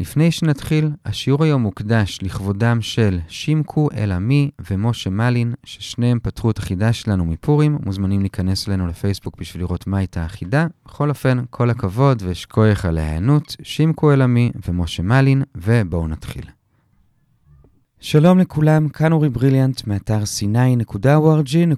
לפני שנתחיל, השיעור היום מוקדש לכבודם של שימקו אלעמי ומשה מלין, ששניהם פתחו את החידה שלנו מפורים, מוזמנים להיכנס אלינו לפייסבוק בשביל לראות מה הייתה החידה. בכל אופן, כל הכבוד ואשכוייך על ההיענות, שימקו אלעמי ומשה מלין, ובואו נתחיל. שלום לכולם, כאן אורי בריליאנט מאתר sny.org.il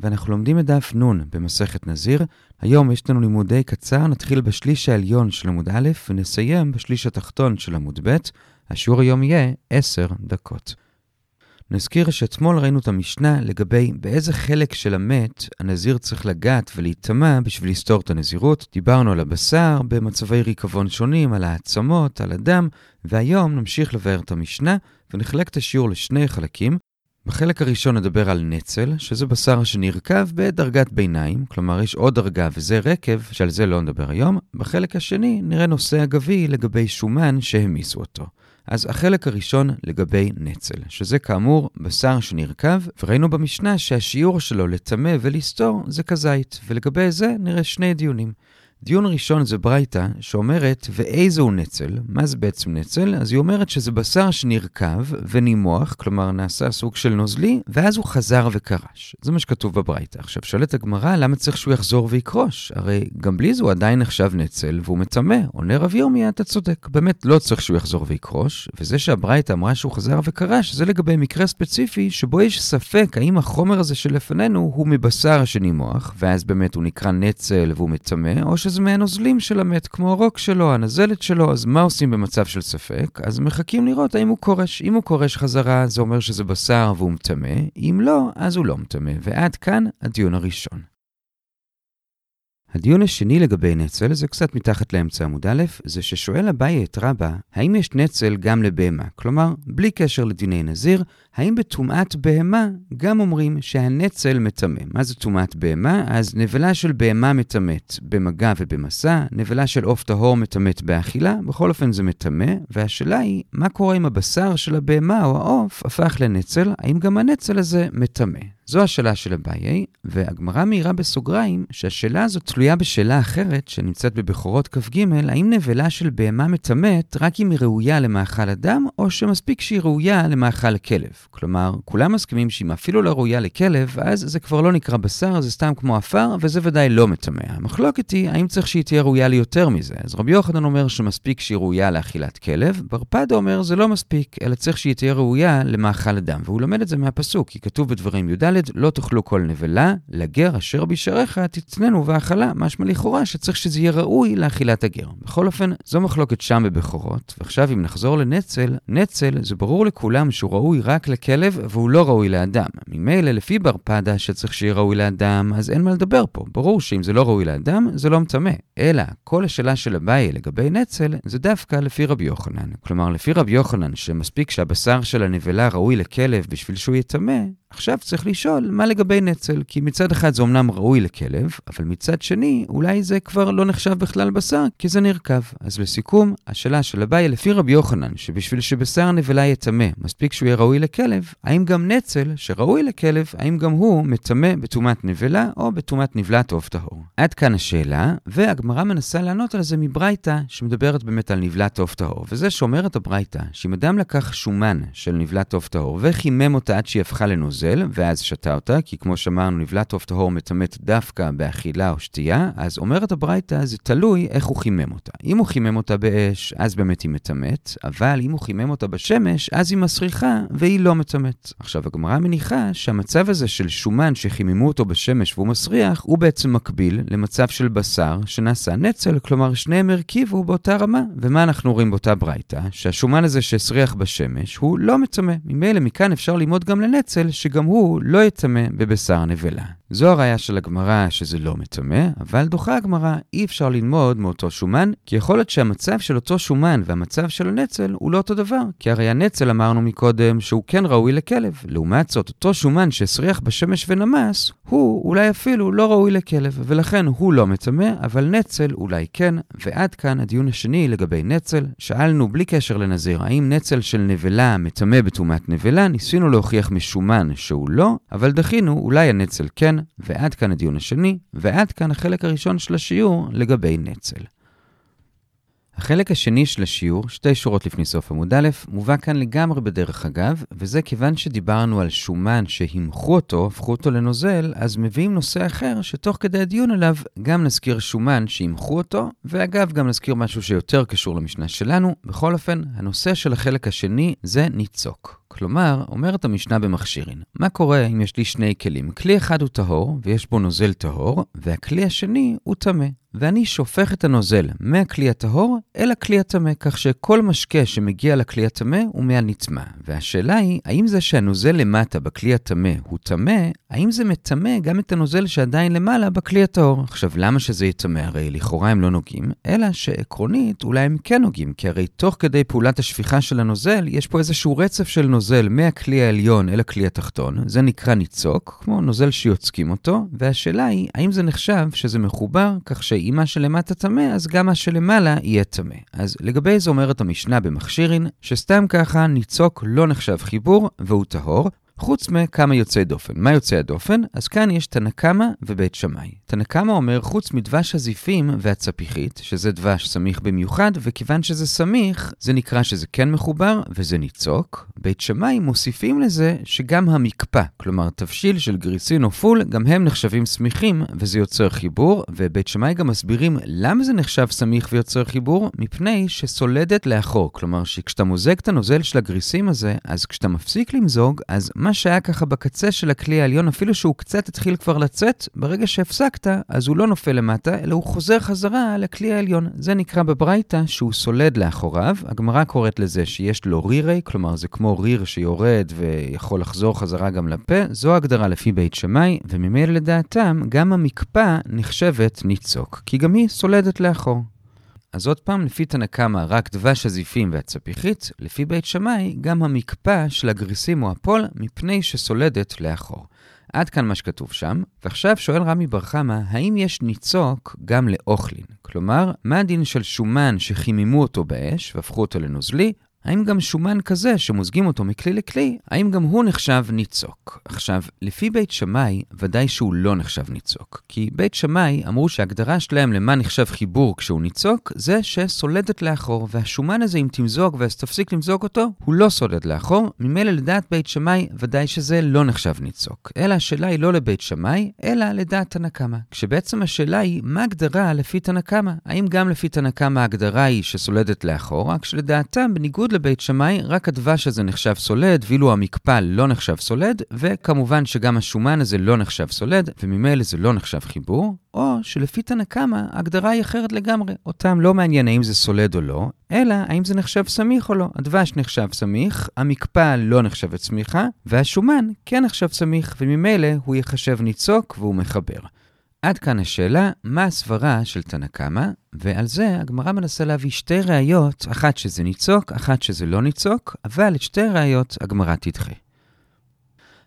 ואנחנו לומדים את דף נ' במסכת נזיר. היום יש לנו לימודי קצר, נתחיל בשליש העליון של עמוד א' ונסיים בשליש התחתון של עמוד ב'. השיעור היום יהיה 10 דקות. נזכיר שאתמול ראינו את המשנה לגבי באיזה חלק של המת הנזיר צריך לגעת ולהיטמע בשביל לסתור את הנזירות. דיברנו על הבשר במצבי ריקבון שונים, על העצמות, על הדם, והיום נמשיך לבאר את המשנה ונחלק את השיעור לשני חלקים. בחלק הראשון נדבר על נצל, שזה בשר שנרקב בדרגת ביניים, כלומר יש עוד דרגה וזה רקב, שעל זה לא נדבר היום. בחלק השני נראה נושא אגבי לגבי שומן שהמיסו אותו. אז החלק הראשון לגבי נצל, שזה כאמור בשר שנרקב, וראינו במשנה שהשיעור שלו לטמא ולסתור זה כזית, ולגבי זה נראה שני דיונים. דיון ראשון זה ברייתא, שאומרת, ואיזה הוא נצל? מה זה בעצם נצל? אז היא אומרת שזה בשר שנרקב ונימוח, כלומר נעשה סוג של נוזלי, ואז הוא חזר וקרש. זה מה שכתוב בברייתא. עכשיו, שואלת הגמרא, למה צריך שהוא יחזור ויקרוש? הרי גם בלי זה הוא עדיין נחשב נצל, והוא מטמא. עונה רב ירמיה, אתה צודק. באמת לא צריך שהוא יחזור ויקרוש, וזה שהברייתא אמרה שהוא חזר וקרש, זה לגבי מקרה ספציפי, שבו יש ספק האם החומר הזה שלפנינו הוא מבשר שנימוח, ואז באמת הוא נקרא נצל והוא מטמא, או שזה מהנוזלים של המת, כמו הרוק שלו, הנזלת שלו, אז מה עושים במצב של ספק? אז מחכים לראות האם הוא כורש. אם הוא כורש חזרה, זה אומר שזה בשר והוא מטמא, אם לא, אז הוא לא מטמא. ועד כאן הדיון הראשון. הדיון השני לגבי נצל, זה קצת מתחת לאמצע עמוד א', זה ששואל אביי את רבא, האם יש נצל גם לבהמה? כלומר, בלי קשר לדיני נזיר, האם בטומאת בהמה גם אומרים שהנצל מטמא? מה זה טומאת בהמה? אז נבלה של בהמה מטמאת במגע ובמסע, נבלה של עוף טהור מטמאת באכילה, בכל אופן זה מטמא, והשאלה היא, מה קורה אם הבשר של הבהמה או העוף הפך לנצל? האם גם הנצל הזה מטמא? זו השאלה של אביי, והגמרא מעירה בסוגריים שהשאלה הזו תלויה בשאלה אחרת שנמצאת בבכורות כ"ג, האם נבלה של בהמה מטמאת רק אם היא ראויה למאכל אדם, או שמספיק שהיא ראויה למאכל כלב. כלומר, כולם מסכימים שאם אפילו לא ראויה לכלב, אז זה כבר לא נקרא בשר, זה סתם כמו עפר, וזה ודאי לא מטמא. המחלוקת היא, האם צריך שהיא תהיה ראויה ליותר מזה? אז רבי יוחנן אומר שמספיק שהיא ראויה לאכילת כלב, ברפד אומר זה לא מספיק, אלא צריך שהיא תהיה ראויה למאכל אדם. והוא לומד את זה מהפסוק, כי כתוב בדברים י"ד, לא תאכלו כל נבלה, לגר אשר בשעריך תצננו והאכלה, משמע לכאורה שצריך שזה יהיה ראוי לאכילת הגר. בכל אופן, זו מחלוקת שם בבכורות, ועכשיו אם נחזור לנצל, נצל זה ברור לכולם שהוא ראוי רק לכלב והוא לא ראוי לאדם. ממילא, לפי בר פדה שצריך שיהיה ראוי לאדם, אז אין מה לדבר פה. ברור שאם זה לא ראוי לאדם, זה לא מטמא. אלא, כל השאלה של אביי לגבי נצל, זה דווקא לפי רבי יוחנן. כלומר, לפי רבי יוחנן, שמספיק שהבשר של הנבלה ראוי לכלב בשביל שהוא יטמא, עכשיו צריך לשאול מה לגבי נצל, כי מצד אחד זה אומנם ראוי לכלב, אבל מצד שני, אולי זה כבר לא נחשב בכלל בשר, כי זה נרקב. אז לסיכום, השאלה של אביי לפי רבי יוחנן, שבשביל שבשר נבלה יטמא, מספיק שהוא יהיה ראוי לכלב, האם גם נצל, שראוי לכלב, האם גם הוא מטמא בטומאת נבלה או בטומאת נבלת עוף טהור? עד כאן השאלה, והגמרא מנסה לענות על זה מברייתא, שמדברת באמת על נבלת עוף טהור. וזה שאומרת הברייתא, שאם אדם לקח שומן של נבלת עוף טהור וחימם אותה עד שהיא הפכה לנוזל, נוזל, ואז שתה אותה, כי כמו שאמרנו, נבלת עוף טהור מטמאת דווקא באכילה או שתייה, אז אומרת הברייתא, זה תלוי איך הוא חימם אותה. אם הוא חימם אותה באש, אז באמת היא מטמאת, אבל אם הוא חימם אותה בשמש, אז היא מסריחה והיא לא מטמאת. עכשיו, הגמרא מניחה שהמצב הזה של שומן שחיממו אותו בשמש והוא מסריח, הוא בעצם מקביל למצב של בשר שנעשה נצל, כלומר שניהם הרכיבו באותה רמה. ומה אנחנו רואים באותה ברייתא? שהשומן הזה שהסריח בשמש הוא לא מטמא. ממילא מכאן אפשר ללמוד גם לנצל, שגם שגם הוא לא יטמא בבשר נבלה. זו הראייה של הגמרא שזה לא מטמא, אבל דוחה הגמרא, אי אפשר ללמוד מאותו שומן, כי יכול להיות שהמצב של אותו שומן והמצב של הנצל הוא לא אותו דבר, כי הרי הנצל אמרנו מקודם שהוא כן ראוי לכלב. לעומת זאת, אותו שומן שהסריח בשמש ונמס, הוא אולי אפילו לא ראוי לכלב, ולכן הוא לא מטמא, אבל נצל אולי כן. ועד כאן הדיון השני לגבי נצל. שאלנו בלי קשר לנזיר, האם נצל של נבלה מטמא בטומאת נבלה? ניסינו להוכיח משומן שהוא לא, אבל דחינו, אולי הנצל כן. ועד כאן הדיון השני, ועד כאן החלק הראשון של השיעור לגבי נצל. החלק השני של השיעור, שתי שורות לפני סוף עמוד א', מובא כאן לגמרי בדרך אגב, וזה כיוון שדיברנו על שומן שהמחו אותו, הפכו אותו לנוזל, אז מביאים נושא אחר שתוך כדי הדיון עליו גם נזכיר שומן שהמחו אותו, ואגב גם נזכיר משהו שיותר קשור למשנה שלנו. בכל אופן, הנושא של החלק השני זה ניצוק. כלומר, אומרת המשנה במכשירין, מה קורה אם יש לי שני כלים? כלי אחד הוא טהור, ויש בו נוזל טהור, והכלי השני הוא טמא. ואני שופך את הנוזל מהכלי הטהור אל הכלי הטמא, כך שכל משקה שמגיע לכלי הטמא הוא מהנטמע. והשאלה היא, האם זה שהנוזל למטה בכלי הטמא הוא טמא, האם זה מטמא גם את הנוזל שעדיין למעלה בכלי הטהור? עכשיו, למה שזה יטמא? הרי לכאורה הם לא נוגעים, אלא שעקרונית אולי הם כן נוגעים, כי הרי תוך כדי פעולת השפיכה של הנוזל, יש פה איזשהו רצף של נוזל מהכלי העליון אל הכלי התחתון, זה נקרא ניצוק, כמו נוזל שיוצקים אותו, והשאלה היא, האם זה נחשב שזה מחובר, כך שאם מה שלמטה טמא, אז גם מה שלמעלה יהיה טמא. אז לגבי זה אומרת המשנה במכשירין, שסתם ככה ניצוק לא נחשב חיבור והוא טהור, חוץ מכמה יוצאי דופן. מה יוצאי הדופן? אז כאן יש תנא קמא ובית שמאי. תנא קמא אומר, חוץ מדבש הזיפים והצפיחית, שזה דבש סמיך במיוחד, וכיוון שזה סמיך, זה נקרא שזה כן מחובר וזה ניצוק. בית שמאי מוסיפים לזה שגם המקפא, כלומר תבשיל של גריסין או פול, גם הם נחשבים סמיכים וזה יוצר חיבור, ובית שמאי גם מסבירים למה זה נחשב סמיך ויוצר חיבור, מפני שסולדת לאחור. כלומר, שכשאתה מוזג את הנוזל של הגריסים הזה, אז כשאתה מפסיק למזוג, אז מה שהיה ככה בקצה של הכלי העליון, אפילו שהוא קצת התחיל כבר לצאת, ברגע שהפסקת, אז הוא לא נופל למטה, אלא הוא חוזר חזרה לכלי העליון. זה נקרא בברייתא שהוא סולד לאחוריו. הגמרא קוראת לזה שיש לו רירי, כלומר זה כמו ריר שיורד ויכול לחזור חזרה גם לפה. זו הגדרה לפי בית שמאי, וממילא לדעתם, גם המקפא נחשבת ניצוק, כי גם היא סולדת לאחור. אז עוד פעם, לפי תנא קמא, רק דבש הזיפים והצפיחית, לפי בית שמאי, גם המקפא של הגריסים או הפול, מפני שסולדת לאחור. עד כאן מה שכתוב שם, ועכשיו שואל רמי בר חמא, האם יש ניצוק גם לאוכלין? כלומר, מה הדין של שומן שחיממו אותו באש והפכו אותו לנוזלי, האם גם שומן כזה שמוזגים אותו מכלי לכלי, האם גם הוא נחשב ניצוק? עכשיו, לפי בית שמאי, ודאי שהוא לא נחשב ניצוק. כי בית שמאי אמרו שההגדרה שלהם למה נחשב חיבור כשהוא ניצוק, זה שסולדת לאחור, והשומן הזה, אם תמזוג ואז תפסיק למזוג אותו, הוא לא סולד לאחור, ממילא לדעת בית שמאי, ודאי שזה לא נחשב ניצוק. אלא השאלה היא לא לבית שמאי, אלא לדעת תנא קמא. כשבעצם השאלה היא, מה הגדרה לפי תנא קמא? האם גם לפי תנא קמא ההגדרה היא שסולדת לאחור, רק שלדעתם, בניגוד לבית שמאי, רק הדבש הזה נחשב סולד, ואילו המקפא לא נחשב סולד, וכמובן שגם השומן הזה לא נחשב סולד, וממילא זה לא נחשב חיבור, או שלפי תנא קמא, ההגדרה היא אחרת לגמרי. אותם לא מעניין האם זה סולד או לא, אלא האם זה נחשב סמיך או לא. הדבש נחשב סמיך, המקפא לא נחשבת סמיכה, והשומן כן נחשב סמיך, וממילא הוא ייחשב ניצוק והוא מחבר. עד כאן השאלה, מה הסברה של תנא קמא, ועל זה הגמרא מנסה להביא שתי ראיות, אחת שזה ניצוק, אחת שזה לא ניצוק, אבל את שתי ראיות הגמרא תדחה.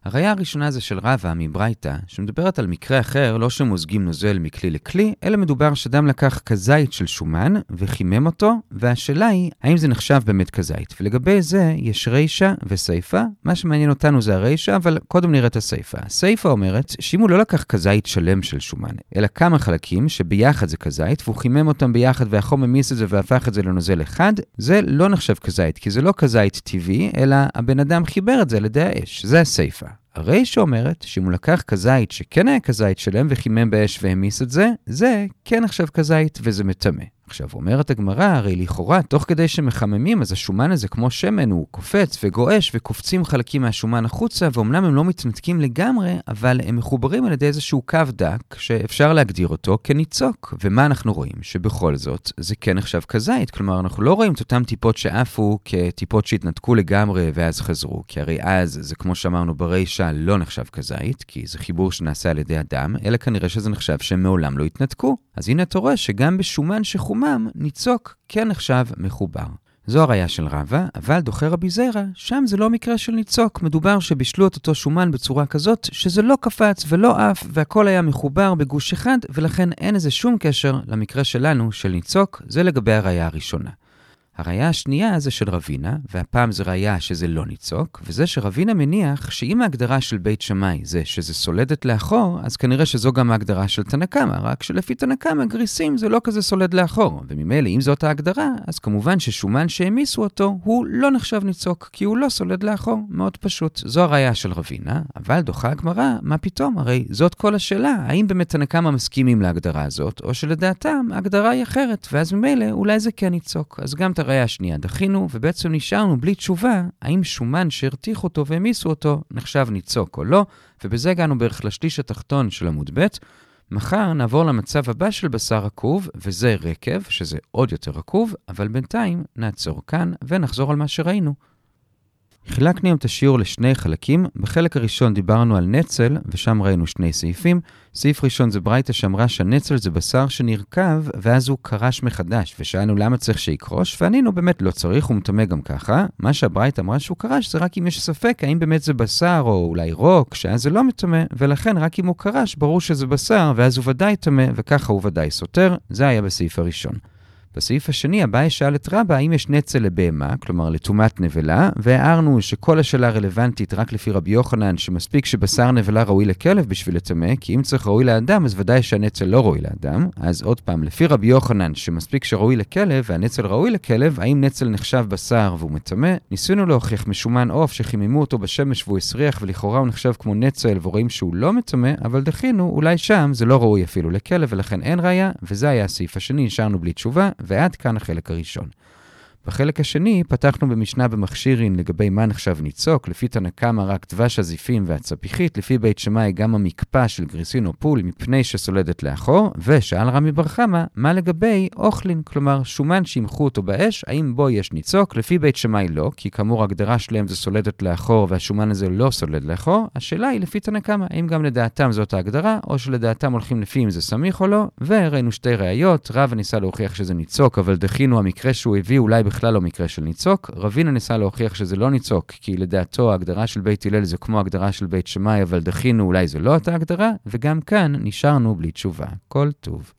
הראיה הראשונה זה של רבא מברייתא, שמדברת על מקרה אחר, לא שמוזגים נוזל מכלי לכלי, אלא מדובר שאדם לקח כזית של שומן וחימם אותו, והשאלה היא, האם זה נחשב באמת כזית? ולגבי זה יש רישא וסיפא, מה שמעניין אותנו זה הרישא, אבל קודם נראה את הסיפא. הסיפא אומרת שאם הוא לא לקח כזית שלם של שומן, אלא כמה חלקים שביחד זה כזית, והוא חימם אותם ביחד והחום המיס את זה והפך את זה לנוזל אחד, זה לא נחשב כזית, כי זה לא כזית טבעי, אלא הבן אדם חיבר את זה על ידי האש. זה הסיפא. הרי שאומרת שאם הוא לקח כזית שכן היה כזית שלם וחימם באש והמיס את זה, זה כן עכשיו כזית וזה מטמא. עכשיו, אומרת הגמרא, הרי לכאורה, תוך כדי שמחממים, אז השומן הזה, כמו שמן, הוא קופץ וגועש וקופצים חלקים מהשומן החוצה, ואומנם הם לא מתנתקים לגמרי, אבל הם מחוברים על ידי איזשהו קו דק, שאפשר להגדיר אותו כניצוק. ומה אנחנו רואים? שבכל זאת, זה כן נחשב כזית. כלומר, אנחנו לא רואים את אותן טיפות שעפו כטיפות שהתנתקו לגמרי ואז חזרו, כי הרי אז, זה כמו שאמרנו ברישה, לא נחשב כזית, כי זה חיבור שנעשה על ידי אדם, אלא כנראה שזה נחשב שהם מעולם לא התנתקו. אז הנה אתה רואה שגם בשומן שחומם, במקומם ניצוק כן נחשב מחובר. זו הראייה של רבא, אבל דוחה רבי זיירא, שם זה לא מקרה של ניצוק. מדובר שבישלו את אותו שומן בצורה כזאת, שזה לא קפץ ולא עף, והכל היה מחובר בגוש אחד, ולכן אין לזה שום קשר למקרה שלנו של ניצוק, זה לגבי הראייה הראשונה. הראייה השנייה זה של רבינה, והפעם זה ראייה שזה לא ניצוק, וזה שרבינה מניח שאם ההגדרה של בית שמאי זה שזה סולדת לאחור, אז כנראה שזו גם ההגדרה של תנא קמא, רק שלפי תנא קמא גריסים זה לא כזה סולד לאחור, וממילא אם זאת ההגדרה, אז כמובן ששומן שהעמיסו אותו הוא לא נחשב ניצוק, כי הוא לא סולד לאחור, מאוד פשוט. זו הראייה של רבינה, אבל דוחה הגמרא, מה פתאום? הרי זאת כל השאלה, האם באמת תנא קמא מסכימים להגדרה הזאת, או שלדעתם ההגדרה היא אחרת, ואז ממילא אולי זה כן ניצוק. אז גם הראייה השנייה דחינו, ובעצם נשארנו בלי תשובה, האם שומן שהרתיח אותו והעמיסו אותו נחשב ניצוק או לא, ובזה הגענו בערך לשליש התחתון של עמוד ב'. מחר נעבור למצב הבא של בשר רקוב, וזה רקב, שזה עוד יותר רקוב, אבל בינתיים נעצור כאן ונחזור על מה שראינו. חילקנו את השיעור לשני חלקים. בחלק הראשון דיברנו על נצל, ושם ראינו שני סעיפים. סעיף ראשון זה ברייתא שאמרה שהנצל זה בשר שנרקב, ואז הוא קרש מחדש, ושאלנו למה צריך שיקרוש, וענינו באמת לא צריך, הוא מטמא גם ככה. מה שהברייתא אמרה שהוא קרש זה רק אם יש ספק האם באמת זה בשר, או אולי רוק, שאז זה לא מטמא, ולכן רק אם הוא קרש, ברור שזה בשר, ואז הוא ודאי טמא, וככה הוא ודאי סותר. זה היה בסעיף הראשון. בסעיף השני, אביי שאל את רבא האם יש נצל לבהמה, כלומר לטומאת נבלה, והערנו שכל השאלה רלוונטית רק לפי רבי יוחנן, שמספיק שבשר נבלה ראוי לכלב בשביל לטמא, כי אם צריך ראוי לאדם, אז ודאי שהנצל לא ראוי לאדם. אז עוד פעם, לפי רבי יוחנן, שמספיק שראוי לכלב, והנצל ראוי לכלב, האם נצל נחשב בשר והוא מטמא? ניסינו להוכיח משומן עוף שחיממו אותו בשמש והוא הסריח, ולכאורה הוא נחשב כמו נצל, ורואים שהוא לא מטמא, אבל דחינו, אולי שם זה לא ראוי אפילו לכלב, ולכן אין ראיה, וזה היה הסעיף השני, נשארנו בלי תשובה, ועד כאן החלק הראשון. בחלק השני פתחנו במשנה במכשירין לגבי מה נחשב ניצוק, לפי תנא קמא רק דבש הזיפים והצפיחית, לפי בית שמאי גם המקפא של גריסין או פול מפני שסולדת לאחור, ושאל רמי בר חמא, מה לגבי אוכלין, כלומר שומן שימחו אותו באש, האם בו יש ניצוק? לפי בית שמאי לא, כי כאמור ההגדרה שלהם זה סולדת לאחור והשומן הזה לא סולד לאחור, השאלה היא לפי תנא קמא, האם גם לדעתם זאת ההגדרה, או שלדעתם הולכים לפי אם זה סמיך או לא, וראינו שתי ראיות, רב ניסה להוכיח שזה ניצוק, אבל דחינו המקרה שהוא הביא אולי בכלל לא מקרה של ניצוק. רבינה ניסה להוכיח שזה לא ניצוק, כי לדעתו ההגדרה של בית הלל זה כמו הגדרה של בית שמאי, אבל דחינו אולי זה לא אותה הגדרה, וגם כאן נשארנו בלי תשובה. כל טוב.